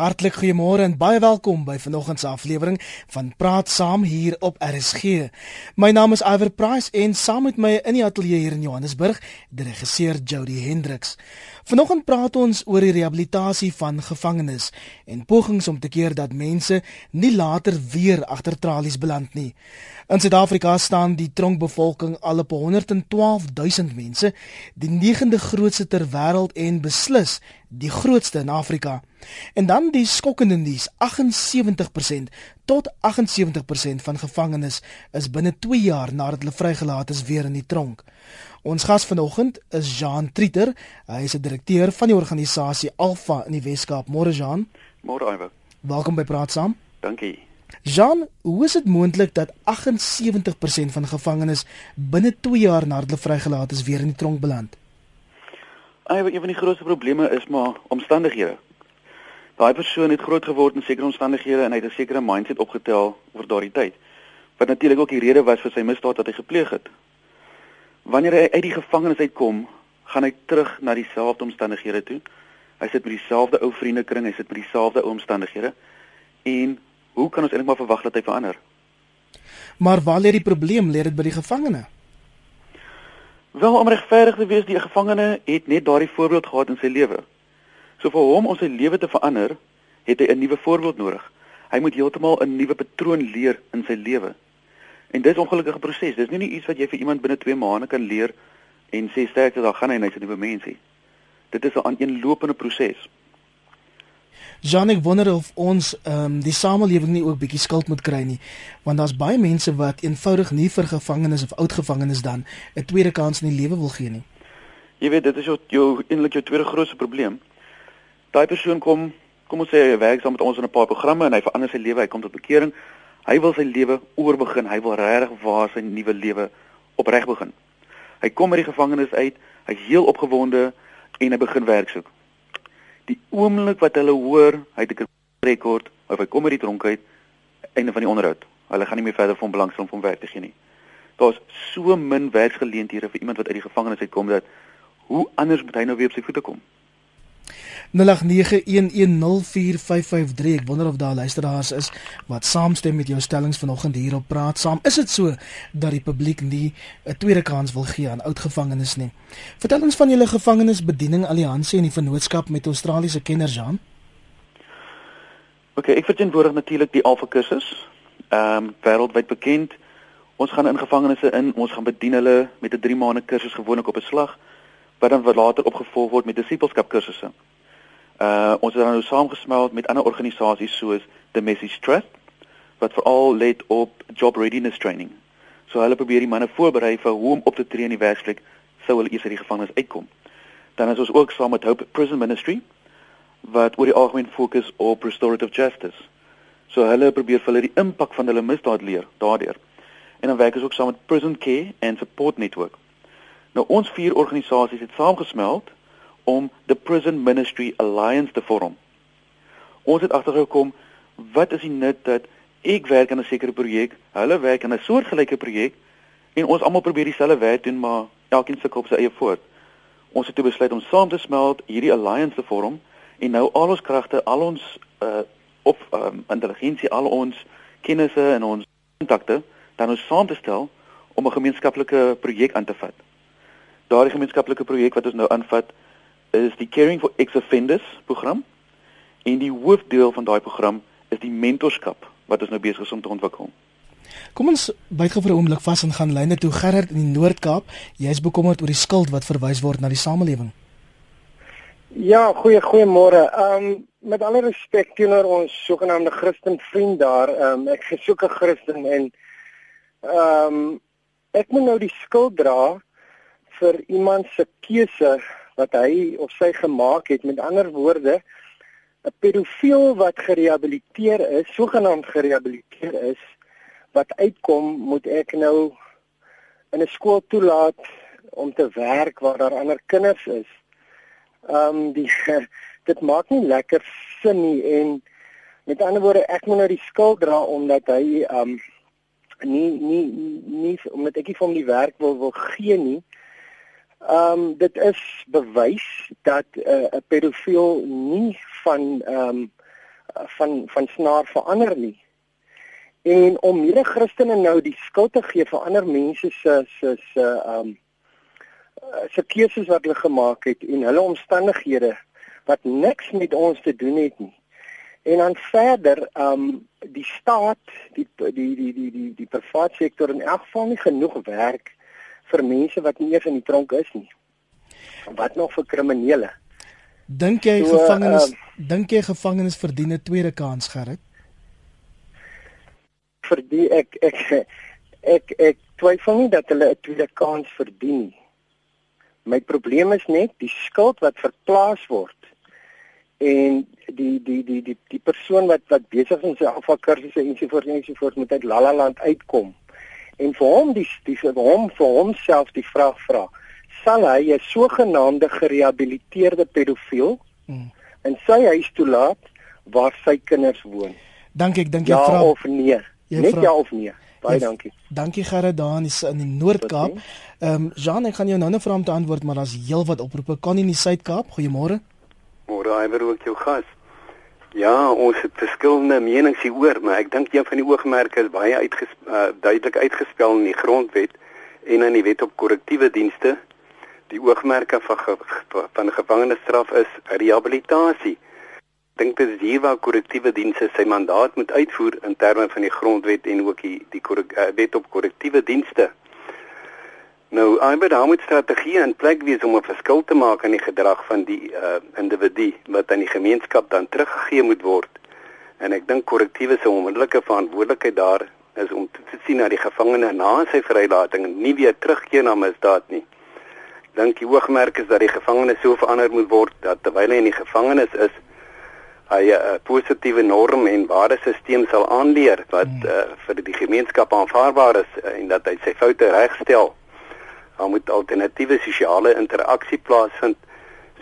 Hartlik goeiemôre en baie welkom by vanoggend se aflewering van Praat Saam hier op RSG. My naam is Iver Price en saam met my in die ateljee hier in Johannesburg, die regisseur Jody Hendriks. Vanoggend praat ons oor die rehabilitasie van gevangenes en pogings om te keer dat mense nie later weer agter tralies beland nie. In Suid-Afrika staan die tronkbevolking al op 112 000 mense, die 9de grootste ter wêreld en beslis die grootste in Afrika. En dan die skokkende nuus, 78% tot 78% van gevangenes is binne 2 jaar nadat hulle vrygelaat is weer in die tronk. Ons gas vanoggend is Jean Trieter. Hy is 'n direkteur van die organisasie Alpha in die Wes-Kaap. Môre Jean. Môre Iver. Welkom by Praat Saam. Dankie. Jean, hoe is dit moontlik dat 78% van gevangenes binne 2 jaar nadat hulle vrygelaat is weer in die tronk beland? Ai, een van die grootste probleme is maar omstandighede. Daai persoon het groot geword in sekere omstandighede en hy het 'n sekere mindset opgetel oor daardie tyd. Wat natuurlik ook die rede was vir sy misdaad wat hy gepleeg het. Wanneer hy uit die gevangenis uitkom, gaan hy terug na dieselfde omstandighede toe. Hy sit by dieselfde ou vriendekring, hy sit by dieselfde omstandighede en hoe kan ons eintlik maar verwag dat hy verander? Maar waar lê die probleem? Lê dit by die gevangene? Wel om regverdig te wees, die gevangene het net daardie voorbeeld gehad in sy lewe. So vir hom om sy lewe te verander, het hy 'n nuwe voorbeeld nodig. Hy moet heeltemal 'n nuwe patroon leer in sy lewe. En dis 'n ongelukkige proses. Dis nie net iets wat jy vir iemand binne 2 maande kan leer en sê sterkte dan gaan hy net 'n nuwe mensie. Dit is 'n aaneenlopende proses. Jan ek wonder of ons ehm um, die samelewing nie ook bietjie skuld moet kry nie want daar's baie mense wat eenvoudig nie vir gevangenes of oud gevangenes dan 'n tweede kans in die lewe wil gee nie. Jy weet dit is jou jou eintlik jou tweede grootste probleem. Daai persoon kom kom ons sê hy werk saam met ons in 'n paar programme en hy verander sy lewe, hy kom tot bekering. Hy wil sy lewe oorbegin, hy wil regtig waar sy nuwe lewe opreg begin. Hy kom uit die gevangenis uit, hy's heel opgewonde en hy begin werk soek die oomblik wat hulle hoor hy het 'n rekord of hy kom uit die tronk uit einde van die onderhoud. Hulle gaan nie meer verder van belangstel om werk te gee nie. Daar's so min werksgeleenthede vir iemand wat uit die gevangenis uitkom dat hoe anders moet hy nou weer op sy voete kom? 0891104553. Ek wonder of daar luisteraars is wat saamstem met jou stellings vanoggend hier op Praat Saam. Is dit so dat die publiek nie 'n tweede kans wil gee aan oud gevangenes nie? Vertel ons van julle gevangenisbediening alliansie en die vennootskap met Australiese kenners aan. OK, ek verteenwoordig natuurlik die Alpha kursus. Ehm um, wêreldwyd bekend. Ons gaan in gevangenisse in, ons gaan bedien hulle met 'n 3 maande kursus gewoonlik op 'n slag wat dan later opgevolg word met disipelskap kursusse. Uh ons het dan nou saamgesmeld met ander organisasies soos The Message Trust wat veral let op job readiness training. So hulle probeer die manne voorberei vir hoe om op te tree in die werksplek sou hulle eers uit die gevangenis uitkom. Dan is ons ook saam met Hope Prison Ministry wat oor die algemeen fokus op restorative justice. So hulle probeer vir hulle die impak van hulle misdaad leer daardeur. En dan werk ons ook saam met Prison Care and Support Network. Nou ons vier organisasies het saamgesmeld om the Prison Ministry Alliance te vorm. Ons het agtergekom wat is die nut dat ek werk aan 'n sekere projek, hulle werk aan 'n soortgelyke projek en ons almal probeer dieselfde werk doen maar elkeen sukkel op sy eie voet. Ons het toe besluit om saam te smelt, hierdie alliance te vorm en nou al ons kragte, al ons uh op um, intelligensie, al ons kennisse en ons kontakte dan ons saam te stel om 'n gemeenskaplike projek aan te vat. Daardie gemeenskaplike projek wat ons nou aanvat is die Caring for Ex-Offenders program en die hoofdeel van daai program is die mentorskap wat ons nou besig is om te ontwikkel. Kom ons byt gou vir 'n oomblik vas en gaan lyne toe Gerard in die Noord-Kaap. Jy's bekommerd oor die skuld wat verwys word na die samelewing. Ja, goeie goeiemôre. Ehm um, met alle respek teenoor ons sogenaamde Christen vriend daar, ehm um, ek gesoek 'n Christen en ehm um, ek moet nou die skuld dra vir iemand se keuse wat hy of sy gemaak het. Met ander woorde, 'n pedofiel wat gerehabiliteer is, sogenaamd gerehabiliteer is, wat uitkom, moet ek nou in 'n skool toelaat om te werk waar daar ander kinders is. Ehm um, die dit maak nie lekker sin nie en met ander woorde ek moet nou die skuld dra omdat hy ehm um, nie nie nie omdat ek nie vir hom die werk wil wil gee nie. Ehm um, dit is bewys dat 'n uh, pedofiel nie van ehm um, van van snaar verander nie. En om mede Christene nou die skuld te gee vir ander mense se se se ehm se keuses wat hulle gemaak het en hulle omstandighede wat niks met ons te doen het nie. En dan verder, ehm um, die staat, die die die die die die private sektor in elk geval nie genoeg werk vir mense wat nie eens in die tronk is nie. Wat nog vir kriminele? Dink jy so, gevangenes uh, dink jy gevangenes verdien 'n tweede kans, Gerrit? Verdien ek ek ek ek twyfel nie dat hulle 'n tweede kans verdien nie. My probleem is net die skuld wat verplaas word en die die die die die persoon wat wat besig is in sy afvalkursusse ensovoorts ensovoorts moet uit Lalaland uitkom en vir hom die die vir hom vir homself die vraag vra sal hy 'n sogenaamde gerehabiliteerde pedofiel hmm. in sy huis toelaat waar sy kinders woon? Dankie ek dink jy ja vra of nee? Jy net vra, ja of nee. Baie jy, dankie. dankie Gerard daar in die, in die Noord-Kaap. Ehm um, Jean ek gaan jou nou net vra om te antwoord maar daar's heelwat oproepe. Kan nie in die Suid-Kaap? Goeiemôre. Môre hy ook jou gas Ja, ons het verskillende menings hieroor, maar ek dink een van die oogmerke is baie uitges uh, duidelik uitgespel in die grondwet en in die wet op korrektiewe dienste. Die oogmerke van ge van gevangenisstraf is rehabilitasie. Dink dit is hier waar korrektiewe dienste sy mandaat moet uitvoer in terme van die grondwet en ook die die uh, wet op korrektiewe dienste. Nou, Albert, daar moet strategie in plek wees om 'n verskil te maak in die gedrag van die uh individu wat aan die gemeenskap dan teruggegee moet word. En ek dink korrektiewe se onmiddellike verantwoordelikheid daar is om te sien na die gevangene na sy vrylating en nie weer terugkeer na misdaad nie. Ek dink die hoogmerk is dat die gevangene so verander moet word dat terwyl hy in die gevangenis is, hy 'n uh, positiewe norm en waardesisteem sal aanleer wat uh, vir die gemeenskap aanvaarbaar is uh, en dat hy sy foute regstel daar moet alternatiewe sosiale interaksie plaasvind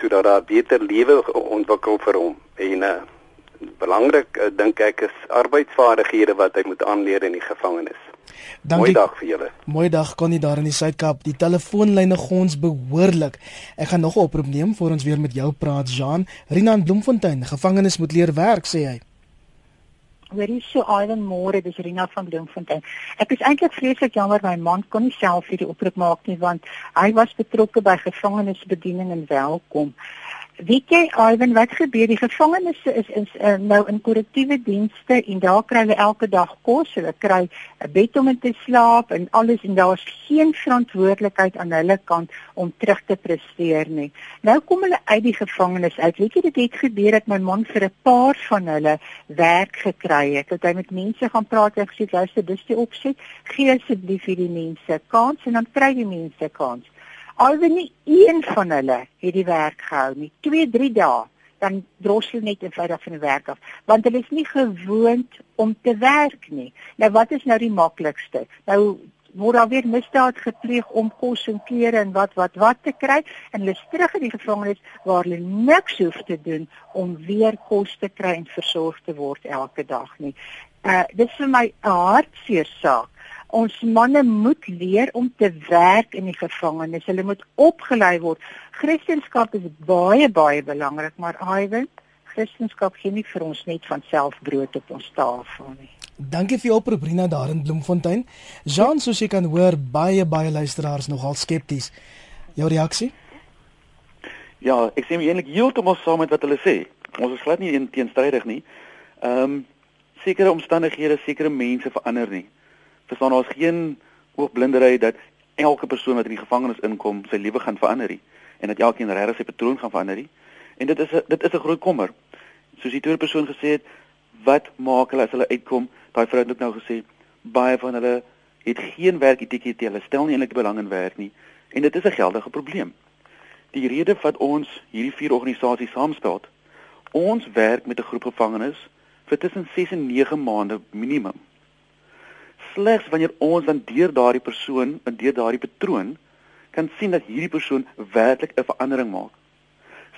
sodat daar beter lewe ontwikkel vir hom en uh, belangrik uh, dink ek is arbeidsvaardighede wat hy moet aanleer in die gevangenis. Dankie. Mooi dag vir julle. Mooi dag kon nie daar in die Suid-Kaap. Die telefoonlyne gons behoorlik. Ek gaan nog 'n oproep neem voor ons weer met jou praat, Jean. Rina in Bloemfontein, gevangenes moet leer werk, sê hy. Hoorie so Ivan môre, dis Rina van Bloemfontein. Ek is eintlik vreeslik jammer my man kon nie self hierdie oproep maak nie want hy was betrokke by gevangenisbediening en welkom. Weet jy Ivan wat gebeur die gevangenes is is uh, nou in korrektiewe dienste en daar kry hulle elke dag kos, hulle kry 'n bed om in te slaap en alles en daar's geen verantwoordelikheid aan hulle kant om terug te presteer nie. Nou kom hulle uit die gevangenis uit. Weet jy dit het gebeur dat my man vir 'n paar van hulle werk gekry het. Dat hy met mense gaan praat en gesê luister, dis die opset. Gee asseblief hierdie mense kans en dan kry die mense kans. Alwen nie een van hulle het die werk gehou nie. 2, 3 dae dan drossel net eenvoudig van die werk af want hulle is nie gewoond om te werk nie. Nou wat is nou die maklikste? Nou word daar weer misdaad gepleeg om kos en klere en wat wat wat te kry en hulle is terug in die gevangenis waar hulle niks hoef te doen om weer kos te kry en versorg te word elke dag nie. Uh dis vir my 'n hartseer saak Ons manne moet leer om te werk in die gevangenis. Hulle moet opgelei word. Christendom is baie baie belangrik, maar Iwan, Christendom gee nie vir ons net van self brood op ons tafel nie. Dankie vir jou oproep Rina daar in Bloemfontein. Jean, soos jy kan hoor, baie baie luisteraars nogal skepties. Jou reaksie? Ja, ek sien eintlik heeltemal saam met wat hulle sê. Ons is glad nie teenstrydig nie. Ehm um, sekere omstandighede, sekere mense verander nie verstaan ons geen oogblindery dat elke persoon wat in die gevangenis inkom sy lewe gaan verander nie en dat elkeen regtig sy patroon gaan verander nie. En dit is a, dit is 'n groot kommer. Soos die tweede persoon gesê het wat maak hulle as hulle uitkom? Daai vrou het ook nou gesê baie van hulle het geen werk etiket hulle stel nie eintlik belang in werk nie en dit is 'n geldige probleem. Die rede wat ons hierdie vier organisasies saamstel ons werk met 'n groep gevangenes vir tussen 6 en 9 maande minimum slegs wanneer ons dan deur daardie persoon deur daardie patroon kan sien dat hierdie persoon werklik 'n verandering maak.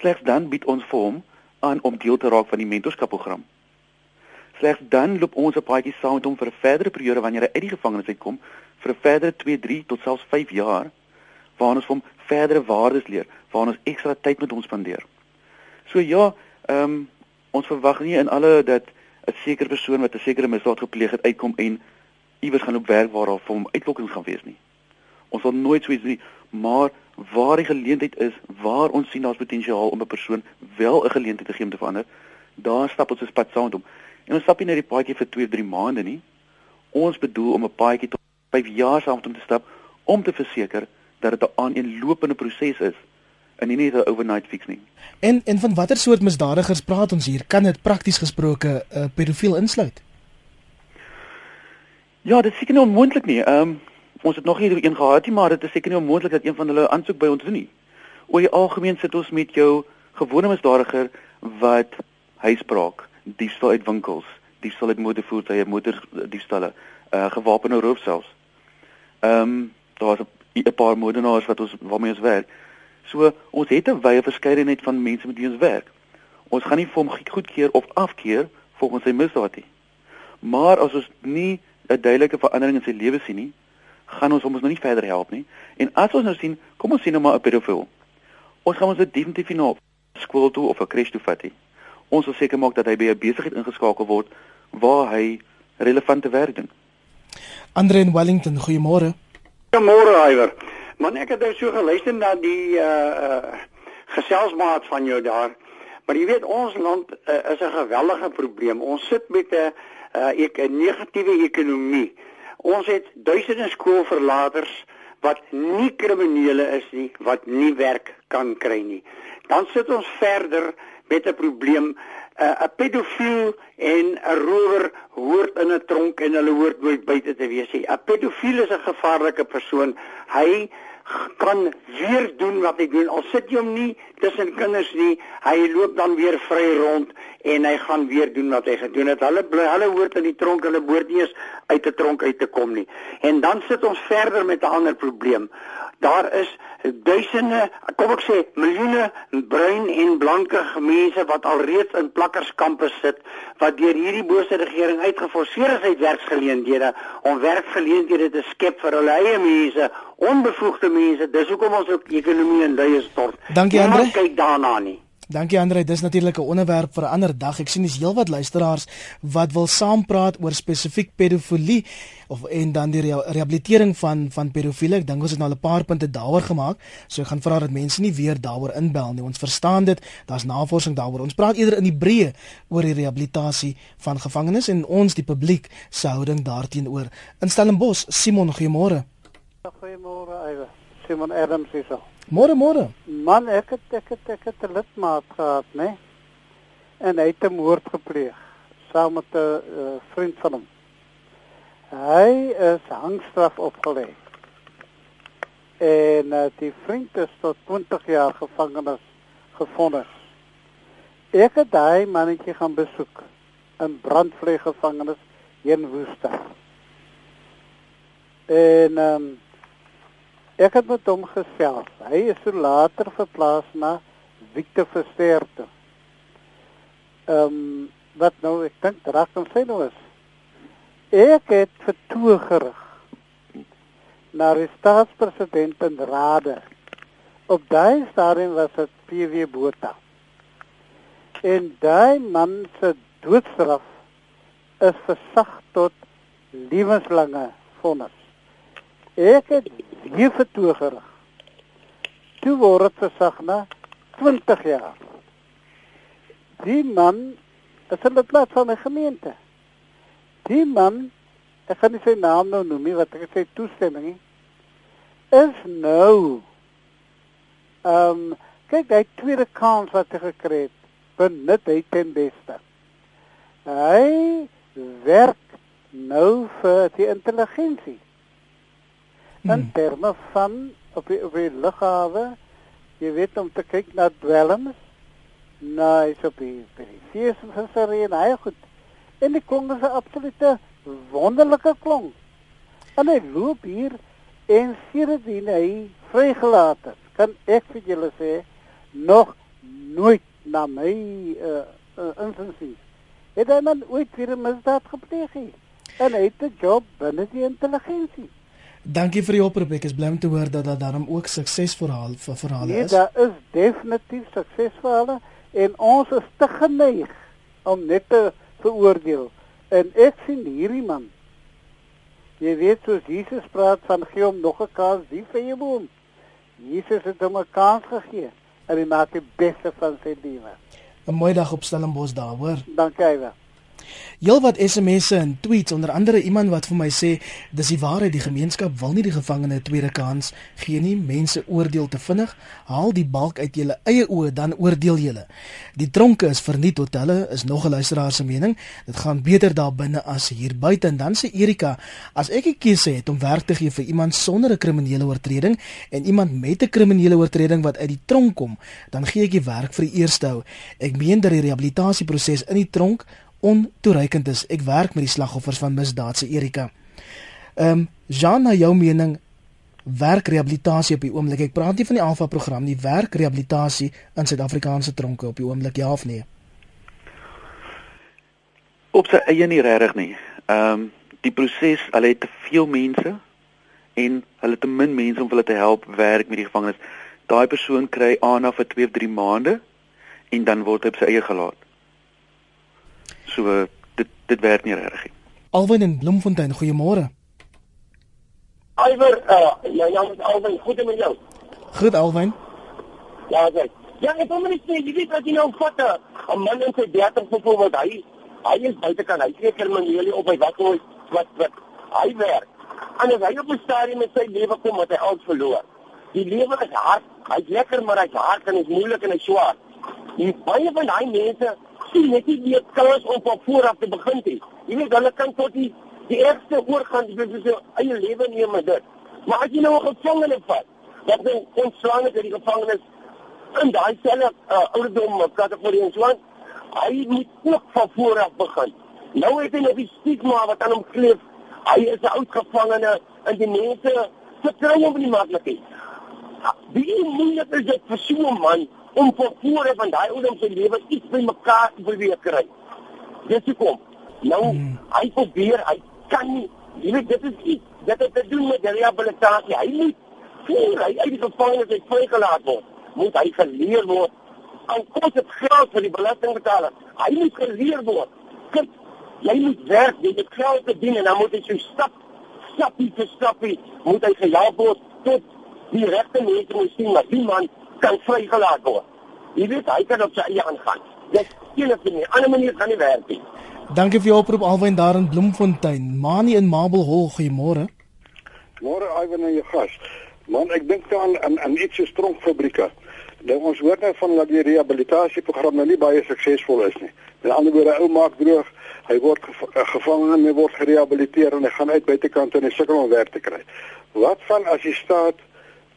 Slegs dan bied ons vir hom aan om deel te raak van die mentorskapprogram. Slegs dan loop ons 'n paadjie saam met hom vir 'n verdere periode wanneer hy uit die gevangenis uitkom vir 'n verdere 2, 3 tot selfs 5 jaar waar ons hom verdere waardes leer, waar ons ekstra tyd met hom spandeer. So ja, ehm um, Ons verwag nie in alle dat 'n sekere persoon wat 'n sekere misdaad gepleeg het uitkom en iewers gaan op werk waar daar vir hom uitlokkings gaan wees nie. Ons wil nooit so iets doen, maar waar die geleentheid is, waar ons sien daar's potensiaal om 'n persoon wel 'n geleentheid te gee om te verander, daar stap ons 'n pad saam met hom. En ons stap nie net die paadjie vir 2 of 3 maande nie. Ons bedoel om 'n paadjie tot 5 jaar saam met hom te stap om te verseker dat dit 'n aaneenlopende proses is en nie net 'n overnight fix nie. En en van watter soort misdadigers praat ons hier? Kan dit prakties gesproke 'n uh, pedofiel insluit? Ja, dit seker nie onmoontlik nie. Ehm um, ons het nog nie een gehad nie, maar dit is seker nie onmoontlik dat een van hulle aansoek by ons doen nie. Oor die algemeen sit ons met jou gewone misdadiger wat huisbraak, diefstal uit winkels, diefstal uit motorvoertuie, motordiefstalle, uh gewapende roof selfs. Ehm um, daar's 'n paar moordenaars wat ons waarmee ons werk. So ons het 'n wye verskeidenheid van mense met wie ons werk. Ons gaan nie vir hom goedkeur of afkeur volgens sy misdaad nie. Maar as ons nie 'n duidelike verandering in sy lewe sien nie, gaan ons hom ons nou nie verder help nie. En as ons nou sien, kom ons sien nou maar 'n pedofiel. Ons gaan ons dit definitief nie op skool toe of 'n kres toe vat nie. Ons wil seker maak dat hy by 'n besigheid ingeskakel word waar hy relevante werk doen. Andre in Wellington, goeiemôre. Goeiemôre, Iwer. Man, ek het nou so geluister na die uh uh geselsmaat van jou daar. Maar jy weet ons land uh, is 'n geweldige probleem. Ons sit met 'n uh ek 'n negatiewe ekonomie. Ons het duisende skoolverlaters wat nie kriminele is nie, wat nie werk kan kry nie. Dan sit ons verder met 'n probleem. 'n uh, Pedofiel en 'n rower hoort in 'n tronk en hulle hoort nooit buite te wees nie. 'n Pedofiel is 'n gevaarlike persoon. Hy kan weer doen wat hy doen. Al sit jy hom nie tussen kinders nie, hy loop dan weer vry rond en hy gaan weer doen wat hy gedoen het. Hulle bly, hulle hoort in die tronk, hulle behoort nie eens uit 'n tronk uit te kom nie. En dan sit ons verder met 'n ander probleem. Daar is duisende, kom ek sê, miljoene bruin en blanke mense wat alreeds in plakkerskampe sit wat deur hierdie bose regering uitgeforseer is uit werksgeleenthede om werkgeleenthede te skep vir hulle eie mense onbevoegde mense. Dis hoekom ons ook ekonomie in duie stort. Dankie Andre. Kyk daarna nie. Dankie Andre, dis natuurlik 'n onderwerp vir 'n ander dag. Ek sien dis heelwat luisteraars wat wil saampraat oor spesifiek pedofilie of en dan die rehabilitering van van pedofiele. Ek dink ons het nou al 'n paar punte daaroor gemaak. So ek gaan vra dat mense nie weer daaroor inbel nie. Ons verstaan dit. Daar's navorsing daaroor. Ons praat eerder in die breë oor die rehabilitasie van gevangenes en ons die publiek se houding daarteenoor. In Stellenbosch, Simon, goeiemôre. Goeiemôre, Ewe. Simon Adams hier. Môre, môre. Man, ek het ek het ek het 'n lidmaat gehad, né? En hy het 'n moord gepleeg saam met 'n uh, vriend van hom. Hy is hangstraf opgelê. En uh, die vriend is tot 20 jaar gevangenis gefonnis. Ek het daai mannetjie gaan besoek in brandvlei gevangenis in Woester. En ehm um, Ek het met hom gesels. Hy is so later verplaas na Victor Versterkte. Ehm um, wat nou ek dink draak hom sy nou is. Ek het vertoe gerig na die staatspresident en rade. Op daai stadium was dit PW Botha. En daai man se doodstraf is versag tot lewenslange vonnis. Ek het hier vertoe gerig. Toe word dit versag na 20 jaar. Die man is in die plaas van 'n gemeente. Die man, ek gaan nie sy naam nou noem nie, wat ek sê toestemming nie. Is nou ehm um, kyk hy tweede kans wat hy gekry het, benut hy ten beste. Hy werk nou vir die intelligensie in hmm. terme van op die, op die lughawe jy weet om te kyk na dwelms. Na is op die periferie van Sarajevo en hy goed. En die klonk is 'n absolute wonderlike klonk en hy loop hier en sierdien hy vrygelaat is. Kan ek vir julle sê nog nooit na my uh, uh, insiens het hy man ooit weer 'n misdaad gepleeg en hy het 'n job binne die intelligensie Dankie vir die oproep. Ek is bly om te hoor dat daar daarom ook suksesverhale verhale nee, is. Ja, daar is definitief suksesverhale en ons is te geneig om net te veroordeel. En ek sien hierdie man. Jy weet soos Jesus praat van gee hom nog 'n kans, wie vir jou boom. Jesus het hom 'n kans gegee en hy maak die beste van sy lewe. 'n Mooi dag op Stellenbosch daar, hoor. Dankie, Iver. Heelwat SMS'e en tweets onder andere iemand wat vir my sê dis die waarheid die gemeenskap wil nie die gevangene 'n tweede kans gee nie. Mense oordeel te vinnig. Haal die balk uit julle eie oë dan oordeel julle. Die tronke is verniet hotelle is nog 'n luisteraar se mening. Dit gaan beter daar binne as hier buite. En dan sê Erika as ek 'n keuse het om werk te gee vir iemand sonder 'n kriminele oortreding en iemand met 'n kriminele oortreding wat uit die tronk kom dan gee ek die werk vir die eerste ou ek meen dat die rehabilitasieproses in die tronk ontoereikend is. Ek werk met die slagoffers van misdaad se Erika. Ehm um, Jean, na jou mening werk rehabilitasie op die oomblik? Ek praat nie van die Alpha program nie, werk rehabilitasie in Suid-Afrikaanse tronke op die oomblik ja of nee? Op sy eie nie regtig nie. Ehm um, die proses, hulle het te veel mense en hulle te min mense om hulle te help werk met die gevangenes. Daai persoon kry aanaf vir 2 of 3 maande en dan word hy op sy eie gelaat. So dit dit werk nie regtig nie. Alwyn in Bloemfontein, goeiemôre. Iwer, uh, ja, ja, Alwyn, goed met jou. Goed Alwyn. Ja, sê. Ja, ek kom net sê, jy weet dat jy nou vat 'n man in sy 30 byvoorbeeld, hy hy is buite kan hy seker men julle op by wat ooit wat wat hy werk. En as hy op 'n stadium met sy lewe kom wat hy alles verloor. Die lewe is hard, hy's lekker maar hy's hard en is moeilik en hy's swaar. Die baie van daai mense sien net nie die kans om van voor af te begin nie. Jy weet hulle kan tot die die ergste oorgaan dis dis sy eie lewe neem met dit. Maar as jy nou 'n gevangene vat, wat nou ontslaan het uit die gevangenis in daai selfe uh, ouderdom kategorie en so aan, hy moet ook van voor af begin. Nou het hy net die stigma wat aan hom kleef. Hy is 'n oud gevangene en die mense vertrou hom nie maklik nie. Wie moeilik is dit vir so 'n man om vir voor van daai ouderdom se lewe iets by mekaar te probeer kry. Dis hoekom. Nou hmm. hy probeer, hy kan nie. Jy weet dit is iets dit het te doen met die rehabilitasie. Hy moet voor hy uit die gevangenis uit vrygelaat word, moet hy geleer word. Al kos dit geld vir die belastingbetaler. Hy moet geleer word. Kyk, jy moet werk, jy moet geld verdien en dan moet jy so stap stapie vir stapie moet hy gehelp word tot die regte mense moet sien dat die man kan vrygelaat word. Jy weet hy kan op sy eie aangaan. Dit ek nie. Ander manier gaan nie werk nie. Dankie vir jou oproep Alwyn daar in Bloemfontein. Mani in Marble Hall, goeiemôre. Môre Ivan en jou gas. Man, ek dink aan aan aan iets so stronkfabrieke. Nou ons hoor nou van dat die rehabilitasieprogram nou nie baie suksesvol is nie. Met ander woorde, ou maak droog, hy word eh, gevang en hy word gerehabiliteer en hy gaan uit buitekant en hy sukkel om werk te kry. Wat van as die staat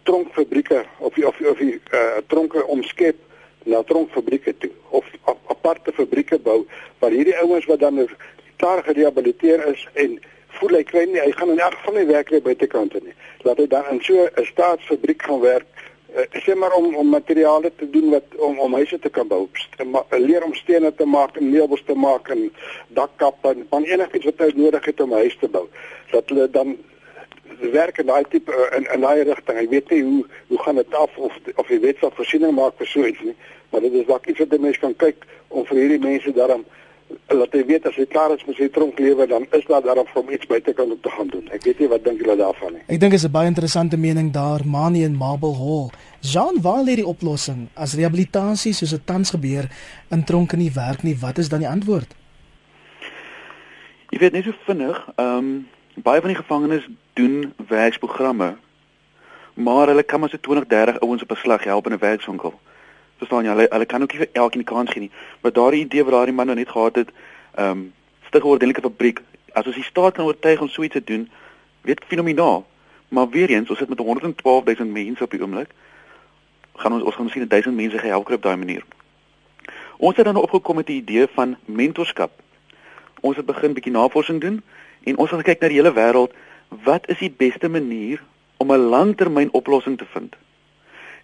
tronkfabrieke of of of die uh, tronke omskep na tronkfabrieke toe of aparte fabrieke bou waar hierdie ouens wat dan klaar gerehabiliteer is en voel hy kry nie hy gaan in elk geval nie werk by buitekante nie. Laat hy dan in so 'n staatsfabriek gaan werk uh, sê maar om om materiale te doen wat om om huise te kan bou leer om stene te maak en meubels te maak en dakkappe en van enigiets wat hy nodig het om 'n huis te bou. Dat hulle dan werk in daai tipe eh, in in daai rigting. Ek weet nie hoe hoe gaan dit af of of die wet sal voorsiening maak vir so iets nie, maar dit is dalk iets wat 'n mens kan kyk om vir hierdie mense daarom laat hy weet as hy klaar is met sy tronklewe dan is daar daarom vir hom iets buitekant om te gaan doen. Ek weet nie wat dink julle daarvan nie. Ek dink is 'n baie interessante mening daar, Mani en Marble Hall. Jean, waar lê die oplossing as rehabilitasie soos dit tans gebeur in tronke nie werk nie? Wat is dan die antwoord? Jy weet net so vinnig, ehm um, baie van die gevangenes doen werksprogramme. Maar hulle kan maar so 20, 30 ouens op 'n slag help in 'n werkswinkel. Verstaan jy? Hulle hulle kan ook nie vir elkeen die kans gee nie. Maar daardie idee wat daardie man nou net gehad het, ehm um, stig oordelike fabriek. As ons die staat kan oortuig om so iets te doen, weet fenomenaal. Maar weer eens, ons sit met 112000 mense op die oomblik. Gaan ons ons gaan miskien 1000 mense gehelp kry op daai manier. Ons het dan opgekom met die idee van mentorskap. Ons het begin 'n bietjie navorsing doen en ons het gekyk na die hele wêreld wat is die beste manier om 'n langtermynoplossing te vind?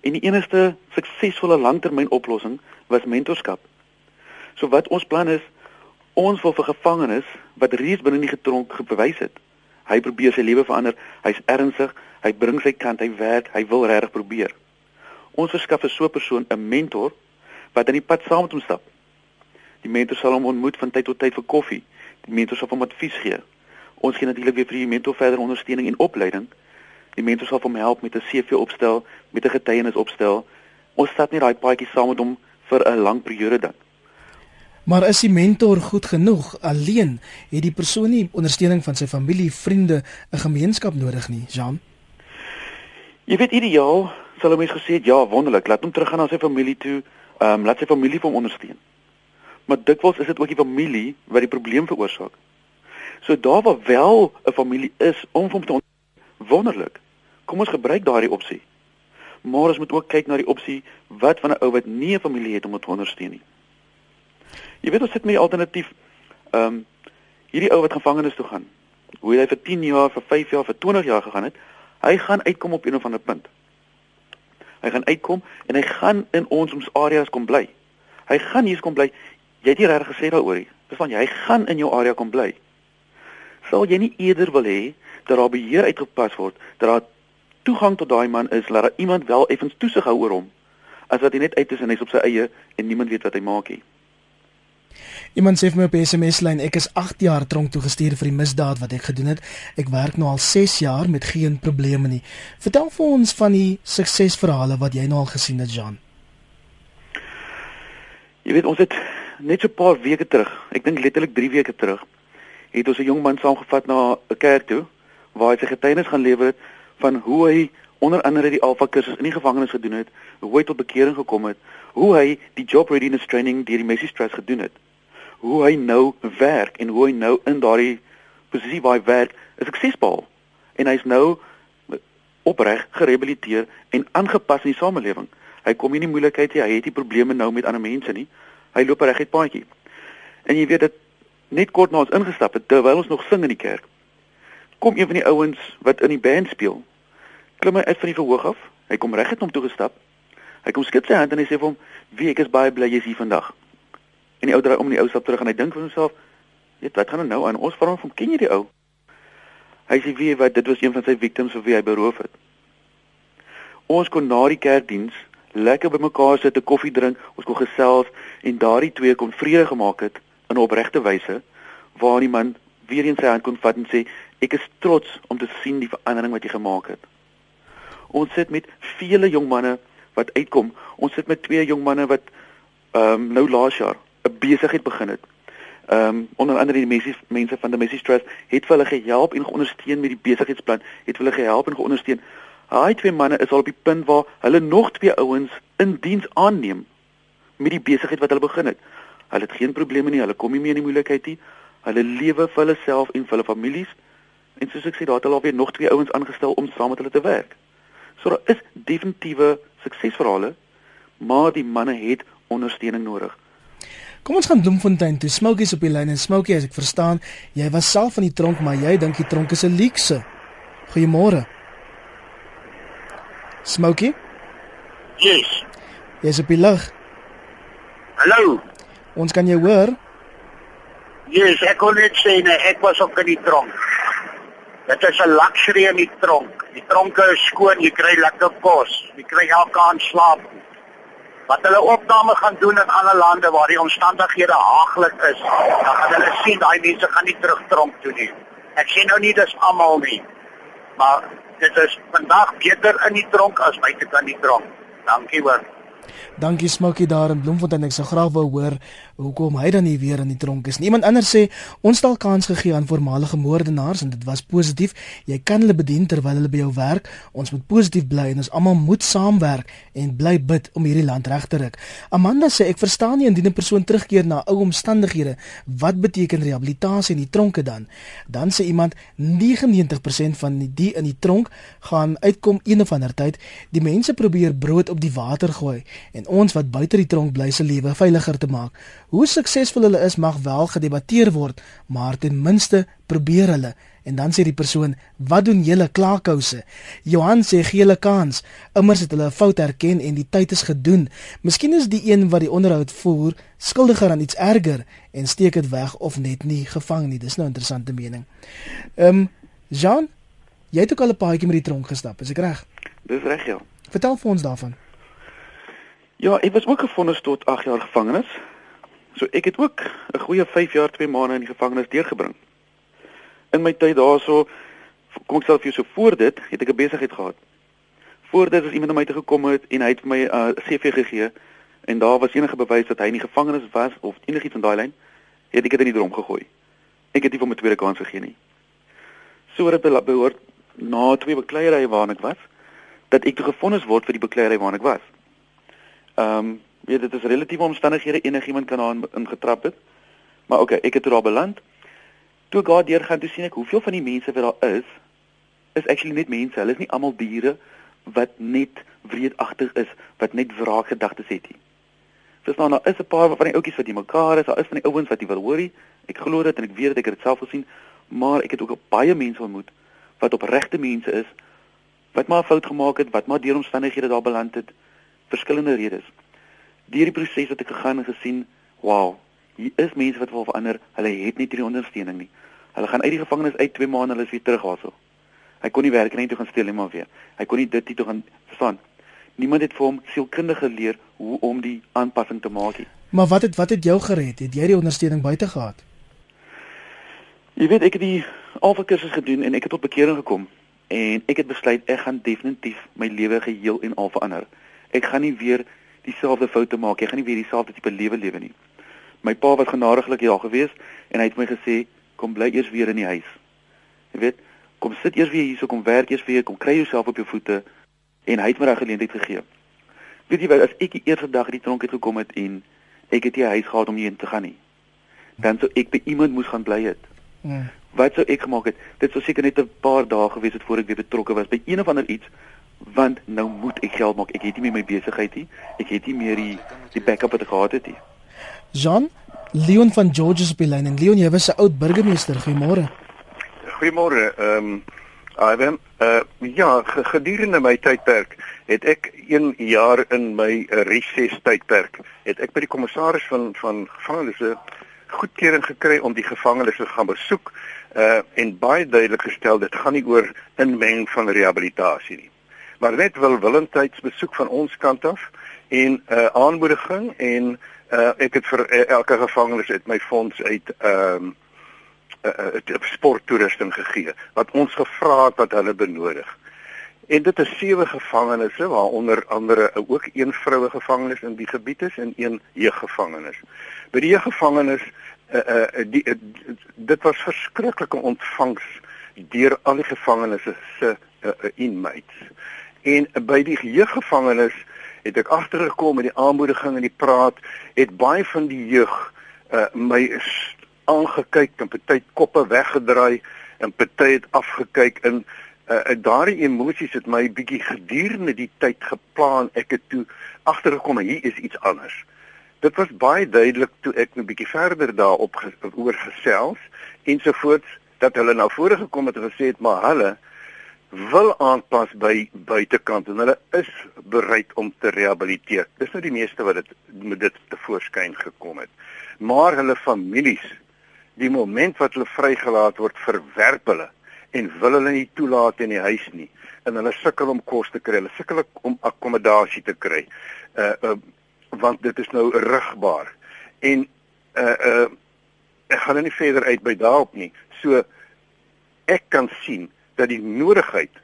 En die enigste suksesvolle langtermynoplossing was mentorskap. So wat ons plan is, ons wil vir gevangenes wat reeds binne die getronk bewys het, hy probeer sy lewe verander, hy's ernstig, hy bring sy kant, hy werk, hy wil regtig probeer. Ons verskaf vir so 'n persoon 'n mentor wat aan die pad saam met hom stap. Die mentor sal hom ontmoet van tyd tot tyd vir koffie. Die mentor sal hom advies gee. Ons gee natuurlik weer vir die mentor verder ondersteuning en opleiding. Die mentor sal hom help met 'n CV opstel, met 'n getuienis opstel. Ons stap nie daai paadjie saam met hom vir 'n lang periode ding. Maar is die mentor goed genoeg alleen? Het die persoon nie ondersteuning van sy familie, vriende, 'n gemeenskap nodig nie, Jean? Jy weet ideaal sal 'n mens gesê het ja, wonderlik, laat hom teruggaan na sy familie toe. Ehm um, laat sy familie hom ondersteun. Maar dikwels is dit ook die familie wat die probleem veroorsaak. So daar waar wel 'n familie is om hom te wonderlik. Kom ons gebruik daardie opsie. Maar ons moet ook kyk na die opsie wat van 'n ou wat nie 'n familie het om te ondersteun nie. Jy weet ons sit met die alternatief. Ehm um, hierdie ou wat gevangenes toe gaan. Hoe hy vir 10 jaar, vir 5 jaar, vir 20 jaar gegaan het, hy gaan uitkom op een of ander punt. Hy gaan uitkom en hy gaan in ons ons areas kom bly. Hy gaan hier kom bly. Jy het nie reg gesê daaroor nie. Dis van jy gaan in jou area kom bly. Sal jy nie eerder wil hê dat daar beheer uitgepas word, dat daar toegang tot daai man is, dat daar iemand wel effens toesig hou oor hom, as wat hy net uit is en hy's op sy eie en niemand weet wat hy maak nie. Iemand sê vir my op SMS lyn ek is 8 jaar tronk toe gestuur vir die misdaad wat ek gedoen het. Ek werk nou al 6 jaar met geen probleme nie. Vertel vir ons van die suksesverhale wat jy nou al gesien het, Jean. Jy weet ons het net so 'n paar weke terug, ek dink letterlik 3 weke terug, het ons 'n jong man saamgevat na 'n kerk toe waar hy sy getuienis gaan lewer van hoe hy onder andere die Alpha kursus in die gevangenis gedoen het, hoe hy tot bekering gekom het, hoe hy die job readiness training deur die Macy's Trust gedoen het, hoe hy nou werk en hoe hy nou in daardie posisie waar hy werk is suksesvol en hy's nou opreg gerehabiliteer en aangepas in die samelewing. Hy kom nie in moeilikheid nie, hy het nie probleme nou met ander mense nie. Hy loop reg uit paadjie. En jy weet dit net kort na ons ingestap het terwyl ons nog sing in die kerk. Kom een van die ouens wat in die band speel. Klim hy uit van die verhoog af. Hy kom reg het hom toe gestap. Hy kom skud sy hand en hy sê vir hom: "Wie ek is baie bly jy's hier vandag." En die ou draai om in die ou stap terug en hy dink vir homself: "Weet wat gaan nou aan? Ons vra hom: "Ken jy die ou?" Hy sê: "Wie wat dit was een van sy victims of wie hy beroof het." Ons kon na die kerkdiens lekker bymekaar sit, 'n koffie drink, ons kon gesels en daardie twee kon vrede gemaak het in 'n opregte wyse waar die man weer eens sy hand kon vat en sê ek is trots om te sien die verandering wat jy gemaak het. Ons sit met vele jong manne wat uitkom. Ons sit met twee jong manne wat ehm um, nou laas jaar 'n besigheid begin het. Ehm um, onder andere die mense mense van die Messi Trust het hulle gehelp en geondersteun met die besigheidsplan, het hulle gehelp en geondersteun. Daai twee manne is al op die punt waar hulle nog twee ouens in diens aanneem met die besigheid wat hulle begin het. Hulle het geen probleme nie, hulle kom nie meer in die moeilikheid nie. Hulle lewe vir hulle self en vir hulle families. En soos ek sê, daar het hulle alweer nog twee ouens aangestel om saam met hulle te werk. So daar is definitiewe suksesverhale, maar die manne het ondersteuning nodig. Kom ons gaan Bloemfontein toe. Smoukie is op die lyn en Smoukie, as ek verstaan, jy was self van die tronk, maar jy dink die tronk is 'n luukse. Goeiemôre. Smoukie? Yes. Jy's op die lug. Hallo. Ons kan jou hoor. Yes, ek kon net sê nee, ek was ook in die tronk. Dit is 'n luxury in die tronk. Die tronke is skoon, jy kry lekker kos, jy kry elke aand slaap. Wat hulle opname gaan doen in ander lande waar die omstandighede haaglik is, dan gaan hulle sien daai mense gaan nie terug tronk toe nie. Ek sê nou nie dis almal nie. Maar dit is vandag beter in die tronk as buite kan die tronk. Dankie hoor. Dankie Smokey daar in Bloemfontein. Ek sou graag wou hoor hoekom hy dan nie weer in die tronk is nie. Iemand anders sê ons het al kans gegee aan voormalige moordenaars en dit was positief. Jy kan hulle bedien terwyl hulle by jou werk. Ons moet positief bly en ons almal moet saamwerk en bly bid om hierdie land reg te ruk. Amanda sê ek verstaan nie indien 'n persoon terugkeer na ou omstandighede, wat beteken rehabilitasie in die tronke dan? Dan sê iemand 99% van die in die tronk gaan uitkom een of ander tyd. Die mense probeer brood op die water gooi en ons wat buite die tronk bly se lewe veiliger te maak. Hoe suksesvol hulle is mag wel gedebatteer word, maar ten minste probeer hulle. En dan sê die persoon, "Wat doen julle klaarkouse?" Johan sê, "Gee hulle kans. Immers het hulle 'n fout erken en die tyd is gedoen. Miskien is die een wat die onderhoud voer skuldiger aan iets erger en steek dit weg of net nie gevang nie." Dis nou 'n interessante mening. Ehm um, Jean, jy het ook al 'n paadjie met die tronk gestap, is ek reg? Dis reg, ja. Vertel vir ons daarvan. Ja, ek was ook gefonnis tot 8 jaar gevangenis. So ek het ook 'n goeie 5 jaar 2 maande in die gevangenis deurgebring. In my tyd daarso kom ek self vir jou so voor dit, het ek 'n besigheid gehad. Voor dit was iemand na my toe gekom het en hy het my 'n uh, CV gegee en daar was enige bewys dat hy in die gevangenis was of enigiets in daai lyn, het ek dit in die drom gegooi. Ek het nie vir my tweede kans gegee nie. So het dit behoort na twee bekleierye waarna ek was dat ek toe gefonnis word vir die bekleierery waarna ek was. Ehm um, weet dit is relatiewe omstandighede enigiemand kan daarin ingetrap het. Maar okay, ek het daar beland. Toe ek daar deur gaan, toe sien ek hoeveel van die mense wat daar is is actually net mense. Hulle is nie almal diere wat net wreedagtig is, wat net wraakgedagtes het nie. Verstaan, daar is 'n paar van die ouetjies wat die mekaar is, daar is van die ouens wat jy wil hoorie. Ek glo dit en ek weet dit, ek het dit self gesien, maar ek het ook baie mense ontmoet wat opregte mense is wat maar fout gemaak het, wat maar deur omstandighede daar beland het, verskillende redes deur die proses wat ek gegaan en gesien, wow, hier is mense wat wil verander. Hulle het nie hierdie ondersteuning nie. Hulle gaan uit die gevangenis uit 2 maande hulle is weer terug daarso. Hy kon nie werk nie, toe gaan steel net maar weer. Hy kon nie dit nie toe gaan verstaan. Niemand het vir hom sielkundig geleer hoe om die aanpassing te maak nie. Maar wat het wat het jou gered? Het jy die ondersteuning buite gehad? Jy weet ek het die alfa kursus gedoen en ek het tot bekering gekom en ek het besluit ek gaan definitief my lewe geheel en al verander. Ek gaan nie weer dieselfde foute maak. Jy gaan nie weer dieselfde tipe lewe lewe nie. My pa was genadiglik daar gewees en hy het my gesê kom bly eers weer in die huis. Jy weet, kom sit eers weer hier, so kom werk eers weer, kom kry jouself op jou voete en hy het my daai geleentheid gegee. Weet jy wat, as ek die eerste dag uit die tronk het gekom het en ek het nie 'n huis gehad om heen te gaan nie, dan sou ek by iemand moes gaan bly het. Mm. Wat sou ek gemaak het? Dit sou seker net 'n paar dae gewees het voor ek weer betrokke was by een of ander iets want nou moet ek geld maak. Ek het nie meer my besigheid nie. Ek het nie meer die die backup wat ek gehad het nie. Jean Leon van Georges op die lyn en Leon, jy was 'n oud burgemeester. Goeiemôre. Goeiemôre. Ehm um, Ivan, uh ja, gedurende my tydperk het ek 1 jaar in my reses tydperk het ek by die kommissaris van van gevangenes goedkeuring gekry om die gevangenes te gaan besoek uh en baie duidelik gestel dit gaan nie oor inmenging van rehabilitasie nie maar net wil willendheids besoek van ons kant af en 'n uh, aanmoediging en uh, ek het vir uh, elke gevangenes uit my fonds uit ehm um, uh, uh, sporttoerusting gegee wat ons gevra het wat hulle benodig. En dit is sewe gevangenes waaronder andere ook een vroue gevangenes in die gebied is en een jeuggevangenes. By die jeuggevangenes uh, uh, die uh, dit was verskriklike ontvangs deur al die gevangenes se uh, uh, inmates. En by die jeuggevangenes het ek agtergekom met die aanmoediging en die praat, het baie van die jeug uh, my aangekyk en party koppe weggedraai en party het afgekyk en uh, daardie emosies het my bietjie gedurende die tyd geplan. Ek het toe agtergekom hier is iets anders. Dit was baie duidelik toe ek 'n bietjie verder daarop oor gesels ensovoorts dat hulle nou voorgekom het en gesê het maar hulle wil aanpas by buitekant en hulle is bereid om te rehabiliteer. Dis nou die meeste wat dit met dit te voorskyn gekom het. Maar hulle families, die moment wat hulle vrygelaat word, verwerp hulle en wil hulle nie toelaat in die huis nie. En hulle sukkel om kos te kry, hulle sukkel om akkommodasie te kry. Uh, uh want dit is nou rigbaar. En uh uh ek gaan nou nie verder uit by daarop nie. So ek kan sien dat die nodigheid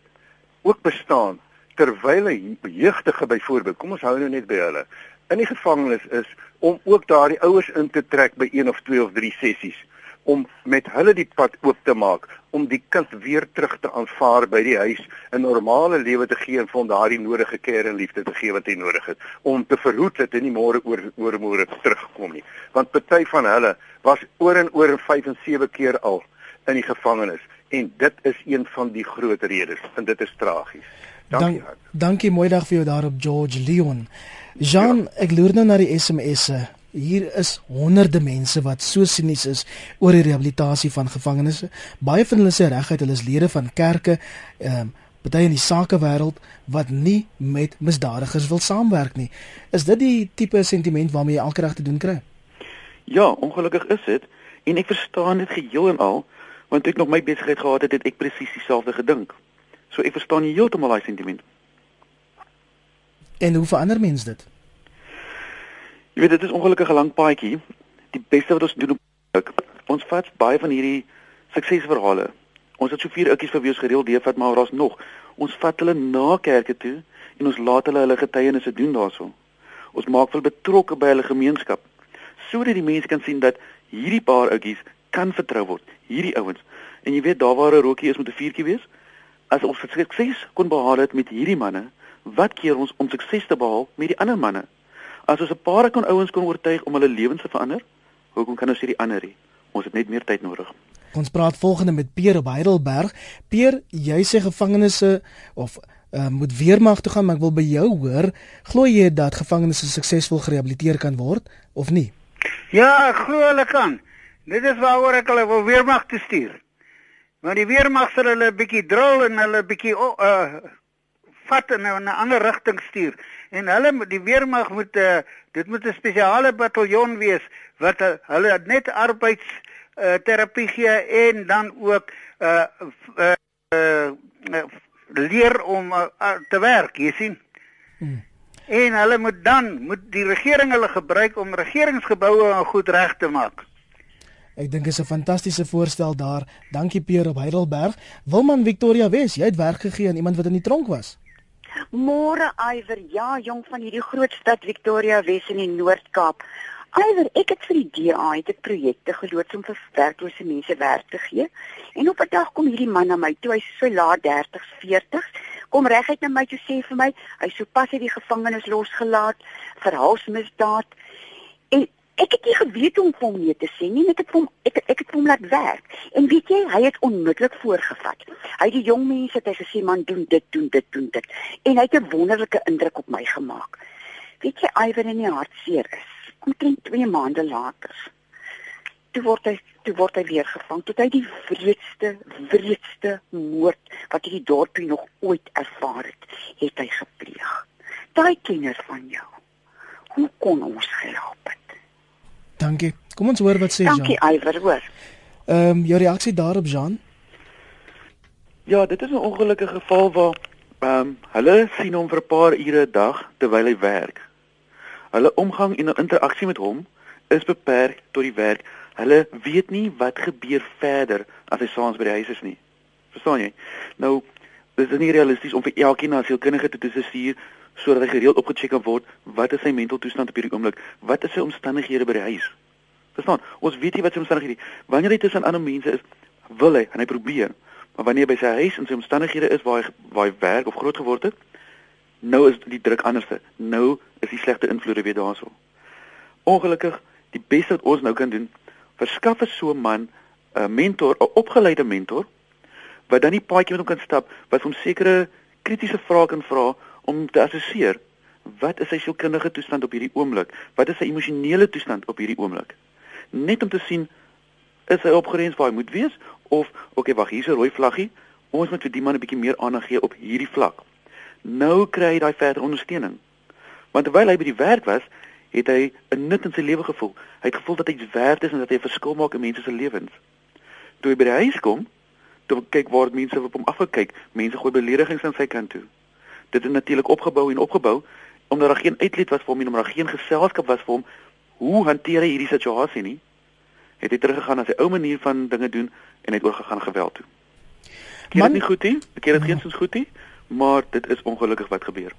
ook bestaan terwyl 'n jeugdige byvoorbeeld, kom ons hou nou net by hulle, in die gevangenis is om ook daardie ouers in te trek by een of twee of drie sessies om met hulle die pad oop te maak om die kind weer terug te aanvaar by die huis 'n normale lewe te gee en hom daardie nodige care en liefde te gee wat hy nodig het om te verhoed dat hy nie môre oor oor môre terugkom nie. Want party van hulle was oor en oor 5 en 7 keer al in die gevangenis en dit is een van die groot redes en dit is tragies. Dankie. Dan, dankie mooi dag vir jou daar op George Leon. Jean, ja. ek loer nou na die SMS'e. Hier is honderde mense wat so sinies is oor die rehabilitasie van gevangenes. Baie van hulle sê reguit hulle is lede van kerke, ehm um, party in die sakewêreld wat nie met misdadigers wil saamwerk nie. Is dit die tipe sentiment waarmee jy elke dag te doen kry? Ja, ongelukkig is dit en ek verstaan dit geheel en al want ek nog my besigheid gehad het, het ek presies dieselfde gedink. So ek verstaan nie heeltemal daai sentiment. En hoe verander mens dit? Jy weet dit is ongelukkig 'n lang paadjie die beste wat ons doen op ons vat baie van hierdie suksesverhale. Ons het so vier oudjies vir wie ons gereeld deur vat, maar daar's nog. Ons vat hulle na kerke toe en ons laat hulle hulle getuienisse doen daarso. Ons maak hulle betrokke by hulle gemeenskap sodat die mense kan sien dat hierdie paar oudjies kan vertrou word. Hierdie ouens. En jy weet daar waar 'n rookie is met 'n vuurtjie wees. As ons sukses kon behaal het met hierdie manne, wat keer ons om sukses te behaal met die ander manne? As ons 'n paar kon ouens kon oortuig om hulle lewens te verander, hoekom kan ons hierdie ander nie? Ons het net meer tyd nodig. Ons praat volgende met Peer op Heidelberg. Peer, jy sê gevangenisse of uh, moet weermag toe gaan, maar ek wil by jou hoor, glo jy dat gevangenisse suksesvol gerehabiliteer kan word of nie? Ja, ek glo hulle kan. Dit is waaroor ek hulle wil weermag te stuur. Want die weermag sal hulle 'n bietjie drill en hulle 'n bietjie uh vat in 'n ander rigting stuur. En hulle die weermag moet uh, dit moet 'n spesiale bataljon wees wat uh, hulle net arbeids uh, terapie gee en dan ook uh, uh, uh, uh leer om uh, te werk, jy sien. Hmm. En hulle moet dan moet die regering hulle gebruik om regeringsgeboue goed reg te maak. Ek dink is 'n fantastiese voorstel daar. Dankie Pierre op Heidelberg. Wilman Victoria Wes, jy het werk gegee aan iemand wat in die tronk was. Môre Iwer, ja, jong van hierdie groot stad Victoria Wes in die Noord-Kaap. Iwer, ek het vir die DA het ek projekte geloods om vir werklose mense werk te gee. En op 'n dag kom hierdie man na my toe, hy's so laat 30s, 40s, kom reguit na my toe sê vir my, hy sopas uit die gevangenis losgelaat vir halsmisdaad. Ek het nie geweet hoe om hom nee te sê nie, net ek hom ek ek het hom laat werk. En weet jy, hy het onmiddellik voorgevat. Hy die jong mense het hy gesê man doen dit, doen dit, doen dit. En hy het 'n wonderlike indruk op my gemaak. Weet jy, Iwer in die hartseer is. Omtrent 2 maande later. Toe word hy toe word hy weer gevang. Toe hy die wreedste, wreedste moord wat hierdie dorpie nog ooit ervaar het, het hy gepleeg. Daai kenner van jou. Hoe kon ons help? Het? Dankie. Kom ons hoor wat sê Jean. Dankie Iver, hoor. Ehm um, jou reaksie daarop Jean? Ja, dit is 'n ongelukkige geval waar ehm um, hulle sien hom vir 'n paar ure 'n dag terwyl hy werk. Hulle omgang en interaksie met hom is beperk tot die werk. Hulle weet nie wat gebeur verder as hy saans by die huis is nie. Verstaan jy? Nou, dis nie realisties om vir elkeen na sielkundige toe te stuur sodat hy gereeld opgecheck kan word wat is sy mental toestand op hierdie oomblik? Wat is sy omstandighede by die huis? Verstaan? Ons weet nie wat sy omstandighede wanneer hy tussen ander mense is wil hy en hy probeer. Maar wanneer by sy huis en sy omstandighede is waar hy waar hy werk of groot geword het nou is die druk anderste. Nou is die slegte invloede weer daarso. Ongelukkig die beste wat ons nou kan doen verskaf vir so 'n man 'n mentor 'n opgeleide mentor wat dan die paadjie met hom kan stap wat hom sekere kritiese vrae kan vra om te assesseer wat is sy sielkundige toestand op hierdie oomblik? Wat is sy emosionele toestand op hierdie oomblik? Net om te sien is hy opgerens waar hy moet wees of okay, wag, hier's 'n rooi vlaggie. Ons moet vir die man 'n bietjie meer aandag gee op hierdie vlak. Nou kry hy daai verdere ondersteuning. Want terwyl hy by die werk was, het hy 'n nut in sy lewe gevoel. Hy het gevoel dat hy werd is en dat hy 'n verskil maak in mense se lewens. Toe hy by die huis kom, toe kyk waar mense op hom afgekyk, mense gooi beledigings aan sy kant toe dit het natuurlik opgebou en opgebou omdat daar geen uitlet was vir hom en omdat daar geen geselskap was vir hom hoe hanteer hy hierdie situasie nie? Het hy teruggegaan na sy ou manier van dinge doen en het oorgegaan geweld toe. Dit is nie goed nie? Ek ken dit geensins goed nie? Maar dit is ongelukkig wat gebeur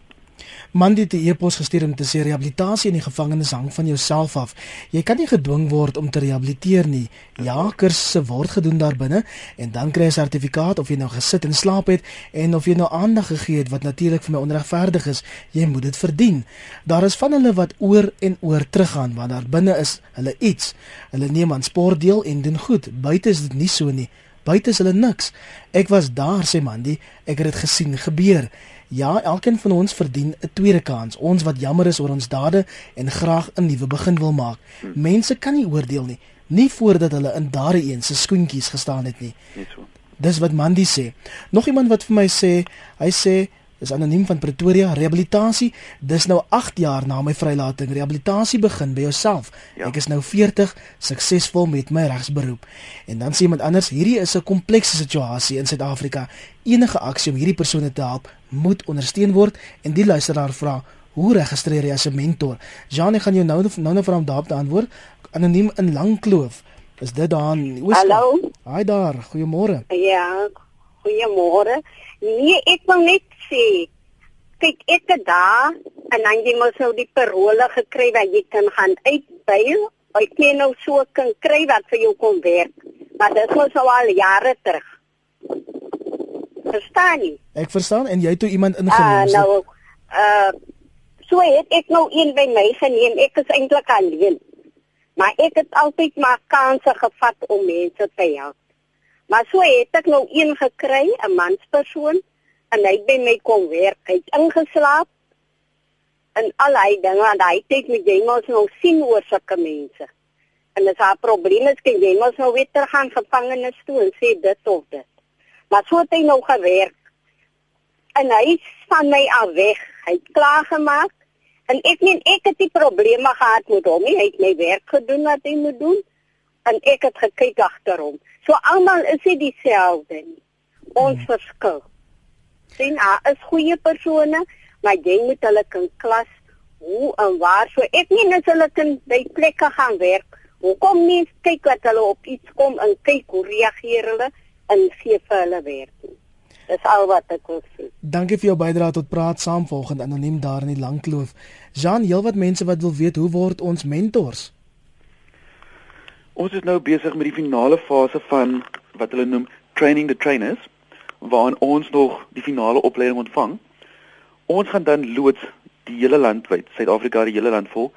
Mandy het 'n e-pos gestuur om te sê rehabilitasie in die gevangenis hang van jouself af. Jy kan nie gedwing word om te rehabiliteer nie. Ja, kursusse word gedoen daar binne en dan kry jy 'n sertifikaat of jy nou gesit en slaap het en of jy nou aandag gegee het wat natuurlik vir my onregverdig is. Jy moet dit verdien. Daar is van hulle wat oor en oor teruggaan want daar binne is hulle iets. Hulle neem aan sport deel en doen goed. Buite is dit nie so nie. Buite is hulle niks. Ek was daar sê Mandy, ek het dit gesien gebeur. Ja, elkeen van ons verdien 'n tweede kans. Ons wat jammer is oor ons dade en graag 'n nuwe begin wil maak. Mense kan nie oordeel nie, nie voordat hulle in daardie een se skoentjies gestaan het nie. Net so. Dis wat Mandy sê. Nog iemand wat vir my sê, hy sê is anoniem van Pretoria rehabilitasie dis nou 8 jaar na my vrylating rehabilitasie begin by jouself ja. ek is nou 40 suksesvol met my regsberoep en dan sê iemand anders hierdie is 'n komplekse situasie in Suid-Afrika enige aksie om hierdie persone te help moet ondersteun word en die luisteraar vra hoe registreer jy as 'n mentor Jean ek gaan jou nou nou nou vra om daarop te antwoord anoniem in Langkloof. Is dit daar in Ooskaap? Hallo. Haai daar, goeiemôre. Ja, goeiemôre. Nee, ek wil net sê kyk ek het daar en dan jy mos nou die parole gekry wat jy kan gaan uitbuil. Ek ken nou so kan kry wat vir jou kon werk. Maar dit was al jare terug. Verstaan jy? Ek verstaan en jy het toe iemand Ah, ingeneem. so- nou uh so het ek nou een by my geneem. Ek is eintlik alleen. Maar ek het altyd maar kansse gevat om mense te help. Maar so het ek nou een gekry, 'n manspersoon en hy by my kom werk. Hy het ingeslaap en al hy dinge en hy het met jy mos nou sien oor sulke mense. En as haar probleme is, kan jy mos nou weer terug gaan gevangenis toe en sê dit of dit. Maar so het hy nou gewerk en hy van my af weg. Hy het klaar gemaak en ek meen ek het die probleme gehad met hom. nie. Hy het my werk gedoen wat hy moet doen en ek het gekyk agter hom. So almal is nie dieselfde nie. Ons hmm. verskil. sien daar is goeie persone, maar jy moet hulle kan klas hoe en waar. So ek meen as hulle kan by plekke gaan werk, hoekom nie kyk wat hulle op iets kom en kyk hoe reageer hulle en gee vir hulle werk. nie. Dis al wat ek wil sê. Dankie vir jou bydrae tot praat saam volgende anoniem daar in die Langkloof. Jean, heelwat mense wat wil weet hoe word ons mentors? Ons is nou besig met die finale fase van wat hulle noem training the trainers waarin ons nog die finale opleiding ontvang. Ons gaan dan loods die hele land wyd, Suid-Afrika die hele land vol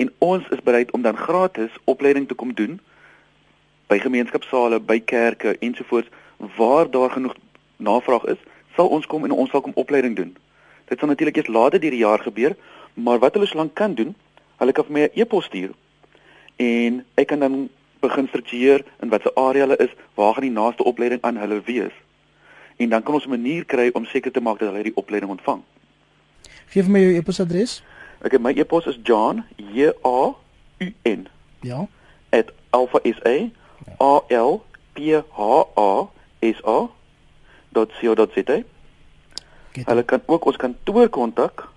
en ons is bereid om dan gratis opleiding te kom doen by gemeenskapsale, by kerke ensovoorts waar daar genoeg navraag is, sal ons kom en ons sal kom opleiding doen. Dit sal natuurlik eers later die jaar gebeur, maar wat hulle solank kan doen, hulle kan vir my 'n e-pos stuur en ek kan dan begin struktureer in watter area hulle is, waar gaan die naaste opleiding aan hulle wees. En dan kan ons 'n manier kry om seker te maak dat hulle die opleiding ontvang. Geef my jou e-posadres. Ek het my e-pos is John J A U N Ja. @alpha.sa A L P H A S A .co.za. Hulle kan ook ons kantoor kontak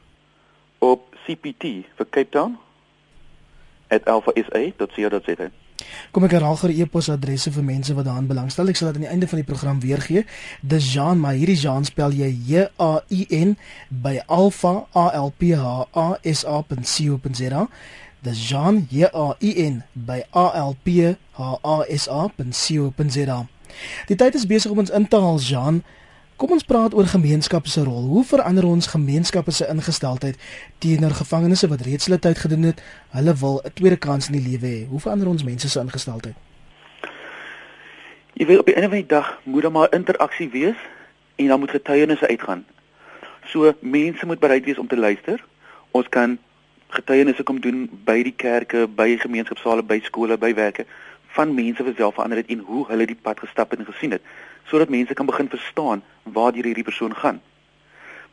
op CPT vir Cape Town @alpha.sa.co.za. Kom ek herhaal gou die e-posadresse vir mense wat daaraan belangstel. Ek sal dit aan die einde van die program weer gee. Dis Jean, maar hierdie Jean spel jy J A I N by Alpha A L P H A S A.co.za. Dis Jean J A I N by A L P H A S A.co.za. Die tyd is besig om ons in te haal, Jean. Kom ons praat oor gemeenskappe se rol. Hoe verander ons gemeenskappe se ingesteldheid teenoor gevangenes wat reeds hulle tyd gedoen het? Hulle wil 'n tweede kans in die lewe hê. Hoe verander ons mense se ingesteldheid? Jy weet op van die dag moet daar maar interaksie wees en dan moet getuienisse uitgaan. So mense moet bereid wees om te luister. Ons kan getuienisse kom doen by die kerke, by gemeenskapsale, by skole, by werke van mense wat self verander het en hoe hulle die pad gestap en gesien het sodat mense kan begin verstaan waar hierdie persoon gaan.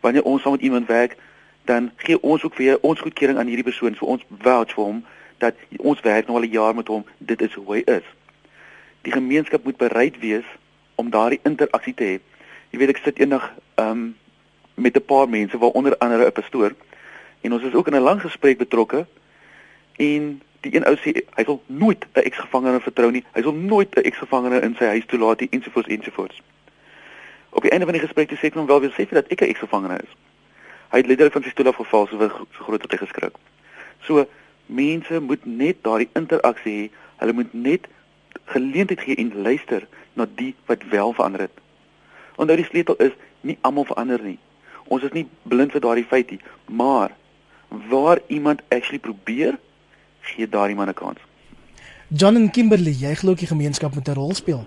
Wanneer ons saam met iemand werk, dan gee ons ook vir ons goedkeuring aan hierdie persoon vir ons vouch vir hom dat ons werk nou al 'n jaar met hom, dit is hoe hy is. Die gemeenskap moet bereid wees om daardie interaksie te hê. Jy weet ek sit eendag um met 'n paar mense waaronder andere 'n pastoor en ons is ook in 'n lang gesprek betrokke en die een ou sê hy wil nooit 'n eksgevangene vertrou nie. Hy sal nooit 'n eksgevangene in sy huis toelaat nie ensovoorts ensovoorts. Op die einde van die gesprek sê ek hom wel weer sê vir dat ek 'n eksgevangene is. Hy het letterlik van sy stoel af geval so, so groot dat hy geskrik. So mense moet net daardie interaksie hê. Hulle moet net geleentheid gee en luister na die wat wel verander het. Onthou die sleutel is nie almal verander nie. Ons is nie blind vir daardie feit nie, maar waar iemand actually probeer gee daardie man 'n kans. John en Kimberley, jy glo die gemeenskap moet 'n rol speel.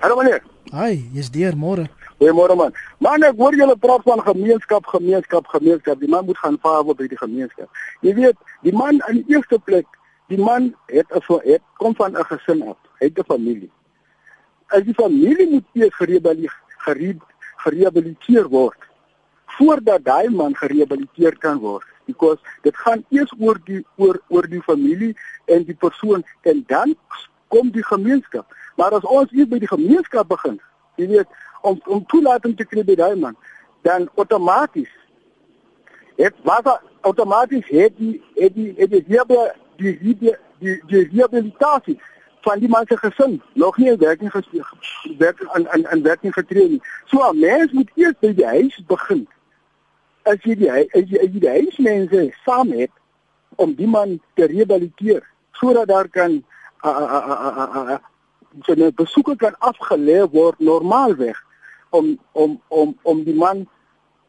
Hallo meneer. Hi, jy's deur môre. Goeiemôre man. Man, ek hoor julle praat van gemeenskap, gemeenskap, gemeenskap. Die man moet gaan vaar by die gemeenskap. Jy weet, die man in die eerste plek, die man het 'n het kom van 'n gesin af. Hy het 'n familie. As die familie moet eers gerehabiliteer gerehabiliteer word voordat daai man gerehabiliteer kan word because dit gaan eers oor die oor oor die familie en die persoon en dan kom die gemeenskap. Maar as ons hier by die gemeenskap begin, jy weet, om om toelating te kry by daai man, dan outomaties het was outomaties het die het die het die hierbe die hierbe die die rehabilitasie van die man se gesin nog nie in werking werk aan aan aan werking getree nie. So 'n mens moet eers by die huis begin. As jy die as jy, as jy die huismense saam het om die man te rehabiliteer sodat daar kan so 'n besoeker kan afgelê word normaalweg om om om om die man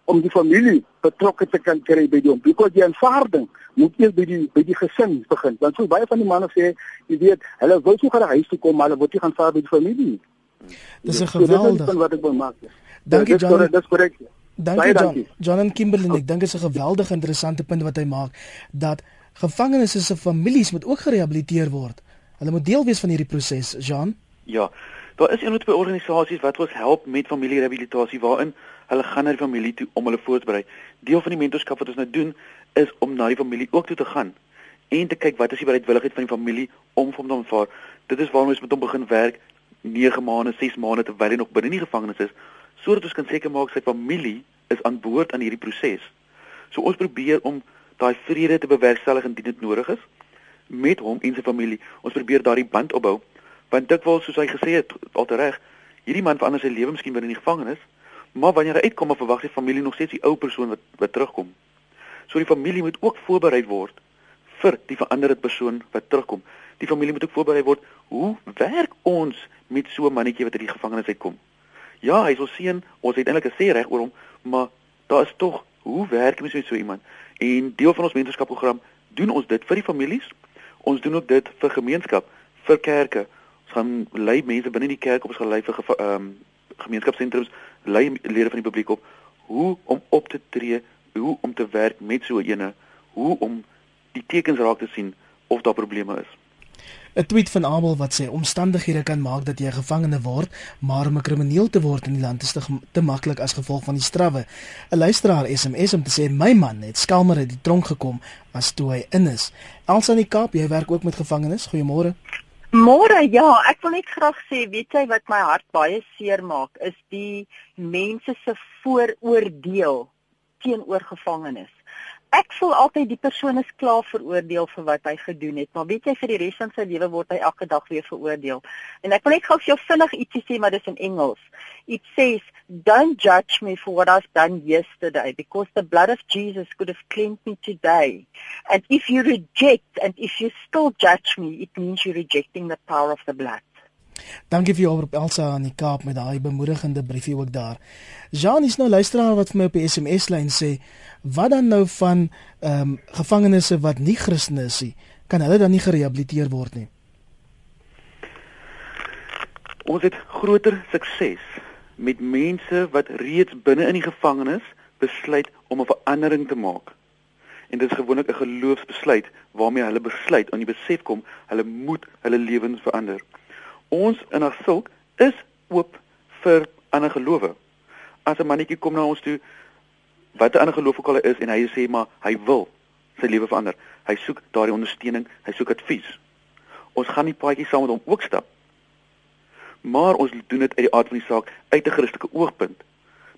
om die familie betrokke te kan kry by die hom. Because die aanvaarding moet eers by die by die gesin begin. Want so baie van die manne sê, jy weet, hulle wil so graag huis toe kom, maar hulle wil nie gaan vaar by die familie nie. Dis 'n geweldige so, wat ek wil maak. Dankie John. Dis korrek. Dankie John. John en Kimberley, ek dink dit is 'n geweldige interessante punt wat hy maak dat gevangenes se families moet ook gerehabiliteer word. Hulle moet deel wees van hierdie proses, Jean. Ja. Daar is een of twee organisasies wat ons help met familierehabilitasie waarin hulle gaan na die familie toe om hulle voor te berei. Deel van die mentorskap wat ons nou doen is om na die familie ook toe te gaan en te kyk wat is die bereidwilligheid van die familie om hom te aanvaar. Dit is waarom ons met hom begin werk 9 maande, 6 maande terwyl hy nog binne die gevangenis is, sodat ons kan seker maak sy familie is aan boord aan hierdie proses. So ons probeer om daai vrede te bewerkstellig indien dit nodig is met hom en sy familie. Ons probeer daardie band opbou want dikwels soos hy gesê het altereg, hierdie man verander sy lewe miskien binne die gevangenis, maar wanneer hy uitkom, verwag sy familie nog steeds die ou persoon wat wat terugkom. So die familie moet ook voorberei word vir die veranderde persoon wat terugkom. Die familie moet ook voorberei word hoe werk ons met so 'n mannetjie wat uit die gevangenis uitkom. Ja, hy is ons seun, ons het eintlik 'n sê reg oor hom, maar daar is tog hoe werk mens met so iemand? En deel van ons mentorskapprogram doen ons dit vir die families. Ons doen ook dit vir gemeenskap, vir kerke. Ons gaan lei mense binne die kerk op ons gelei vir ehm um, gemeenskapsentrums, lei lede van die publiek op hoe om op te tree, hoe om te werk met so 'n ene, hoe om die tekens raak te sien of daar probleme is. 'n tweet van Abel wat sê omstandighede kan maak dat jy 'n gevangene word, maar om 'n krimineel te word in die land is te, te maklik as gevolg van die strawwe. 'n Luisteraar SMS om te sê my man het skelmer uit die tronk gekom as toe hy in is. Elsa in die Kaap, jy werk ook met gevangenes. Goeiemôre. Môre, ja, ek wil net graag sê, weet jy wat my hart baie seer maak, is die mense se vooroordeel teenoor gevangenes ek voel altyd die persoon is klaar veroordeel vir wat hy gedoen het, maar weet jy vir die res van sy lewe word hy elke dag weer veroordeel. En ek wil net gou vir jou vinnig ietsie sê, maar dis in Engels. It says, "Don't judge me for what I've done yesterday, because the blood of Jesus could have cleansed me today. And if you reject and if you still judge me, it means you're rejecting the power of the blood." Dankie vir jou oproep Elsa aan die Kaap met daai bemoedigende briefie ook daar. Jean is nou luisteraar wat vir my op die SMS lyn sê, wat dan nou van ehm um, gevangenes wat nie Christene is nie? Kan hulle dan nie gerehabiliteer word nie? Ons het groter sukses met mense wat reeds binne in die gevangenis besluit om 'n verandering te maak. En dit is gewoonlik 'n geloofsbesluit waarmee hulle besluit aan die besef kom hulle moet hulle lewens verander. Ons in Asulk is oop vir ander gelowe. As 'n mannetjie kom na ons toe wat 'n ander geloof ook al is en hy sê maar hy wil sy lewe verander. Hy soek daardie ondersteuning, hy soek advies. Ons gaan nie paadjie saam met hom ook stap. Maar ons doen dit uit die aard van die saak uit 'n Christelike oogpunt.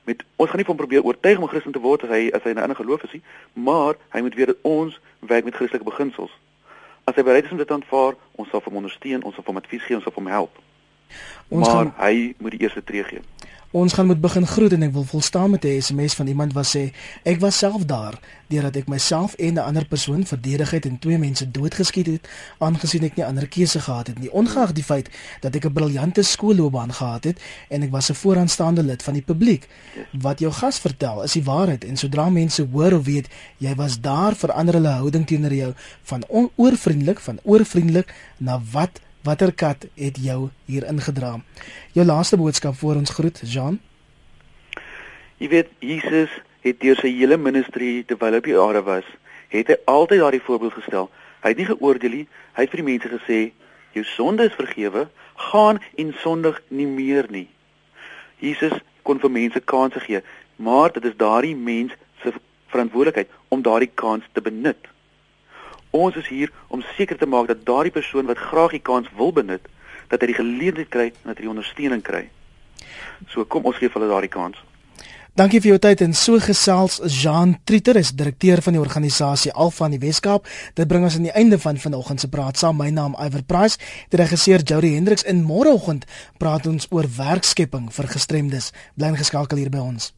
Met ons gaan nie van probeer oortuig om 'n Christen te word as hy as hy 'n ander geloof is nie, maar hy moet weet dat ons werk met Christelike beginsels. As hy bereid is om dit aanvaar, ons sal hom ondersteun, ons sal hom advies gee, ons sal hom help. Ons maar gaan... hy moet die eerste tree gee. Ons gaan moet begin groet en ek wil volstaan met 'n SMS van iemand wat sê ek was self daar deurdat ek myself en 'n ander persoon verdedig het en twee mense doodgeskiet het aangesien ek nie ander keuse gehad het nie ongeag die feit dat ek 'n briljante skoolloopbaan gehad het en ek was 'n vooraanstaande lid van die publiek wat jou gas vertel is die waarheid en sodra mense hoor of weet jy was daar verander hulle houding teenoor jou van oorvriendelik van oorvriendelik na wat Watter kat het jou hier ingedra? Jou laaste boodskap voor ons groet, Jean. Jy weet, Jesus het deur sy hele ministerie terwyl hy op die aarde was, het hy altyd daardie voorbeeld gestel. Hy het nie geoordeel nie, hy het vir die mense gesê, jou sonde is vergewe, gaan en sondig nie meer nie. Jesus kon vir mense kansse gee, maar dit is daardie mens se verantwoordelikheid om daardie kans te benut. Ons is hier om seker te maak dat daardie persoon wat graag die kans wil benut, dat hy die geleentheid kry en dat hy die ondersteuning kry. So kom ons gee hulle daardie kans. Dankie vir jou tyd en so gesels Jean Trieter is direkteur van die organisasie Alfa in die Weskaap. Dit bring ons aan die einde van vanoggend se praat saam. My naam Iver Price, die regisseur Jody Hendriks en môreoggend praat ons oor werkskepping vir gestremdes. Bly ingeskakel hier by ons.